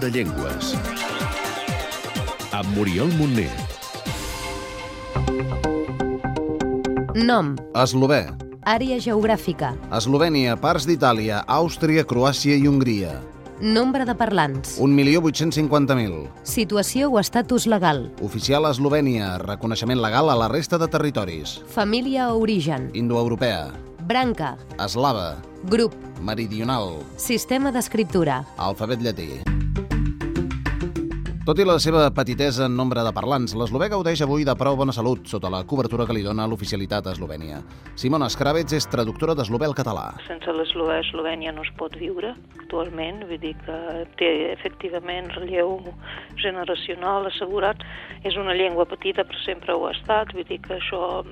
De llengües. Amb Muriel Montner. Nom, Eslové, àrea geogràfica, Eslovènia, parts d'Itàlia, Àustria, Croàcia i Hongria. nombre de parlants, 1.850.000. situació o estatus legal, Oficial a Eslovènia, reconeixement legal a la resta de territoris. família o origen, Indoeuropea, branca, eslava, grup, meridional, sistema d'escriptura, alfabet llatí. Tot i la seva petitesa en nombre de parlants, l'eslovè gaudeix avui de prou bona salut sota la cobertura que li dona l'oficialitat a Eslovènia. Simona Skravets és traductora d'eslové al català. Sense l'eslovè Eslovènia no es pot viure actualment, vull dir que té efectivament relleu generacional assegurat. És una llengua petita però sempre ho ha estat, vull dir que això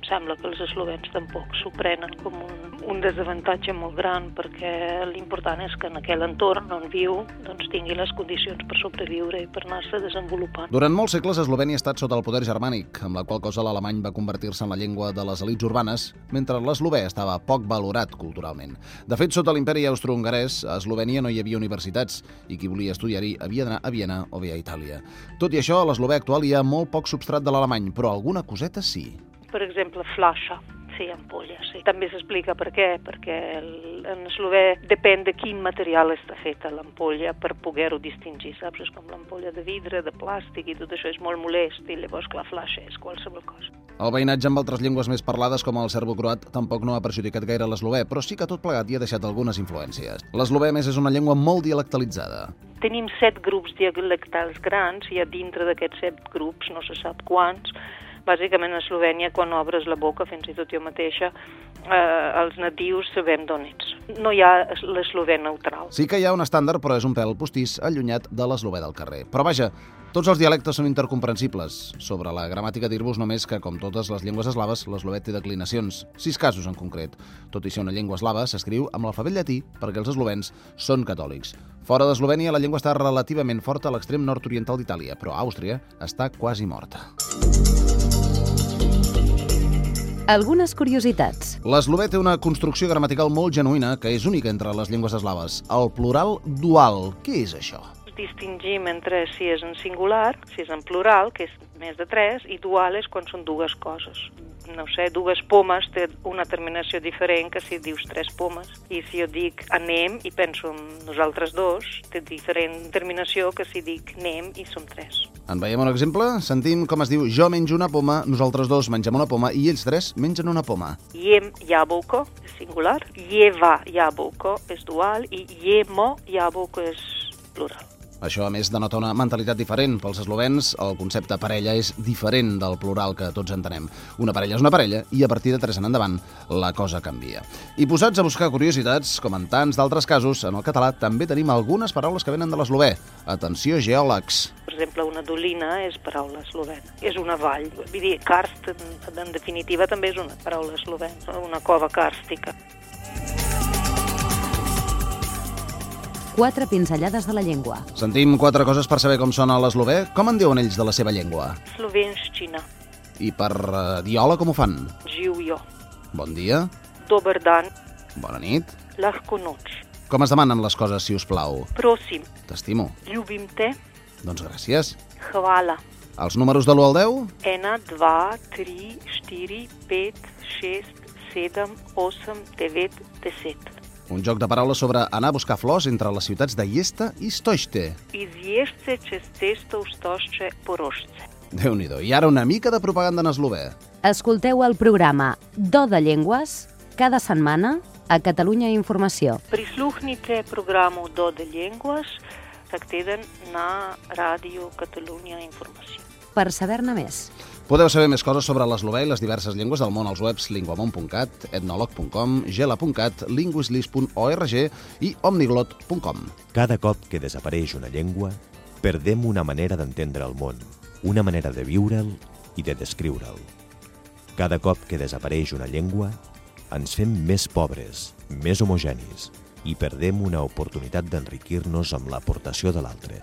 em sembla que els eslovens tampoc s'ho prenen com un, un desavantatge molt gran perquè l'important és que en aquell entorn on viu doncs, tingui les condicions per sobreviure i per anar-se desenvolupant. Durant molts segles, Eslovènia ha estat sota el poder germànic, amb la qual cosa l'alemany va convertir-se en la llengua de les elites urbanes, mentre l'eslovè estava poc valorat culturalment. De fet, sota l'imperi austro-hongarès, a Eslovènia no hi havia universitats, i qui volia estudiar-hi havia d'anar a Viena o bé a Itàlia. Tot i això, a l'eslovè actual hi ha molt poc substrat de l'alemany, però alguna coseta sí. Per exemple, flasha, sí, ampolla, sí. També s'explica per què, perquè el, en eslové depèn de quin material està feta l'ampolla per poder-ho distingir, saps? És com l'ampolla de vidre, de plàstic i tot això és molt molest i llavors, clar, flasha és qualsevol cosa. El veïnatge amb altres llengües més parlades, com el serbo-croat, tampoc no ha perjudicat gaire l'eslovè, però sí que tot plegat hi ha deixat algunes influències. L'eslovè, a més, és una llengua molt dialectalitzada. Tenim set grups dialectals grans i a dintre d'aquests set grups, no se sap quants, bàsicament a Eslovènia, quan obres la boca, fins i tot jo mateixa, eh, els natius sabem d'on ets. No hi ha l'eslovè neutral. Sí que hi ha un estàndard, però és un pèl postís, allunyat de l'eslovè del carrer. Però vaja, tots els dialectes són intercomprensibles. Sobre la gramàtica dir-vos només que, com totes les llengües eslaves, l'eslovè té declinacions, sis casos en concret. Tot i ser una llengua eslava, s'escriu amb l'alfabet llatí perquè els eslovens són catòlics. Fora d'Eslovènia, la llengua està relativament forta a l'extrem nord-oriental d'Itàlia, però Àustria està quasi morta. Algunes curiositats, L'eslové té una construcció gramatical molt genuïna que és única entre les llengües eslaves. El plural dual. Què és això? Distingim entre si és en singular, si és en plural, que és més de tres, i dual és quan són dues coses. No sé, dues pomes té una terminació diferent que si dius tres pomes. I si jo dic anem i penso en nosaltres dos, té diferent terminació que si dic anem i som tres. En veiem un exemple? Sentim com es diu jo menjo una poma, nosaltres dos mengem una poma i ells tres mengen una poma. Jem és singular, jeva jablko és dual i jemo jablko és plural. Això, a més, denota una mentalitat diferent. Pels eslovens, el concepte parella és diferent del plural que tots entenem. Una parella és una parella i a partir de tres en endavant la cosa canvia. I posats a buscar curiositats, com en tants d'altres casos, en el català també tenim algunes paraules que venen de l'eslovè. Atenció, geòlegs. Per exemple, una dolina és paraula eslovena. És una vall. Vull dir, karst, en definitiva, també és una paraula eslovena, una cova càrstica. Quatre pinzellades de la llengua, Sentim quatre coses per saber com sona l'eslovè. Com en diuen ells de la seva llengua? Slovenščina, I per uh, diola com ho fan? živjo, Bon dia, dober dan, bona nit. lahko noč, Com es demanen les coses, si us plau? prosim, T'estimo. ljubim te, Doncs gràcies. hvala. Els números de l'1 al 10? Ena, dva, tri, štiri, pet, šest, sedem, osem, devet, deset. Un joc de paraules sobre anar a buscar flors entre les ciutats de Iesta i Stoichte. Izješce čez cesto v stošče porošce. déu nhi I ara una mica de propaganda en eslové. escolteu el programa Do de Llengües cada setmana a Catalunya Informació. Prisluhnite programu Do de Llengües vsak teden na Ràdio Catalunya Informació. Per saber-ne més, Podeu saber més coses sobre l'eslové i les diverses llengües del món als webs linguamont.cat, etnolog.com, gela.cat, linguislis.org i omniglot.com. Cada cop que desapareix una llengua, perdem una manera d'entendre el món, una manera de viure'l i de descriure'l. Cada cop que desapareix una llengua, ens fem més pobres, més homogenis i perdem una oportunitat d'enriquir-nos amb l'aportació de l'altre.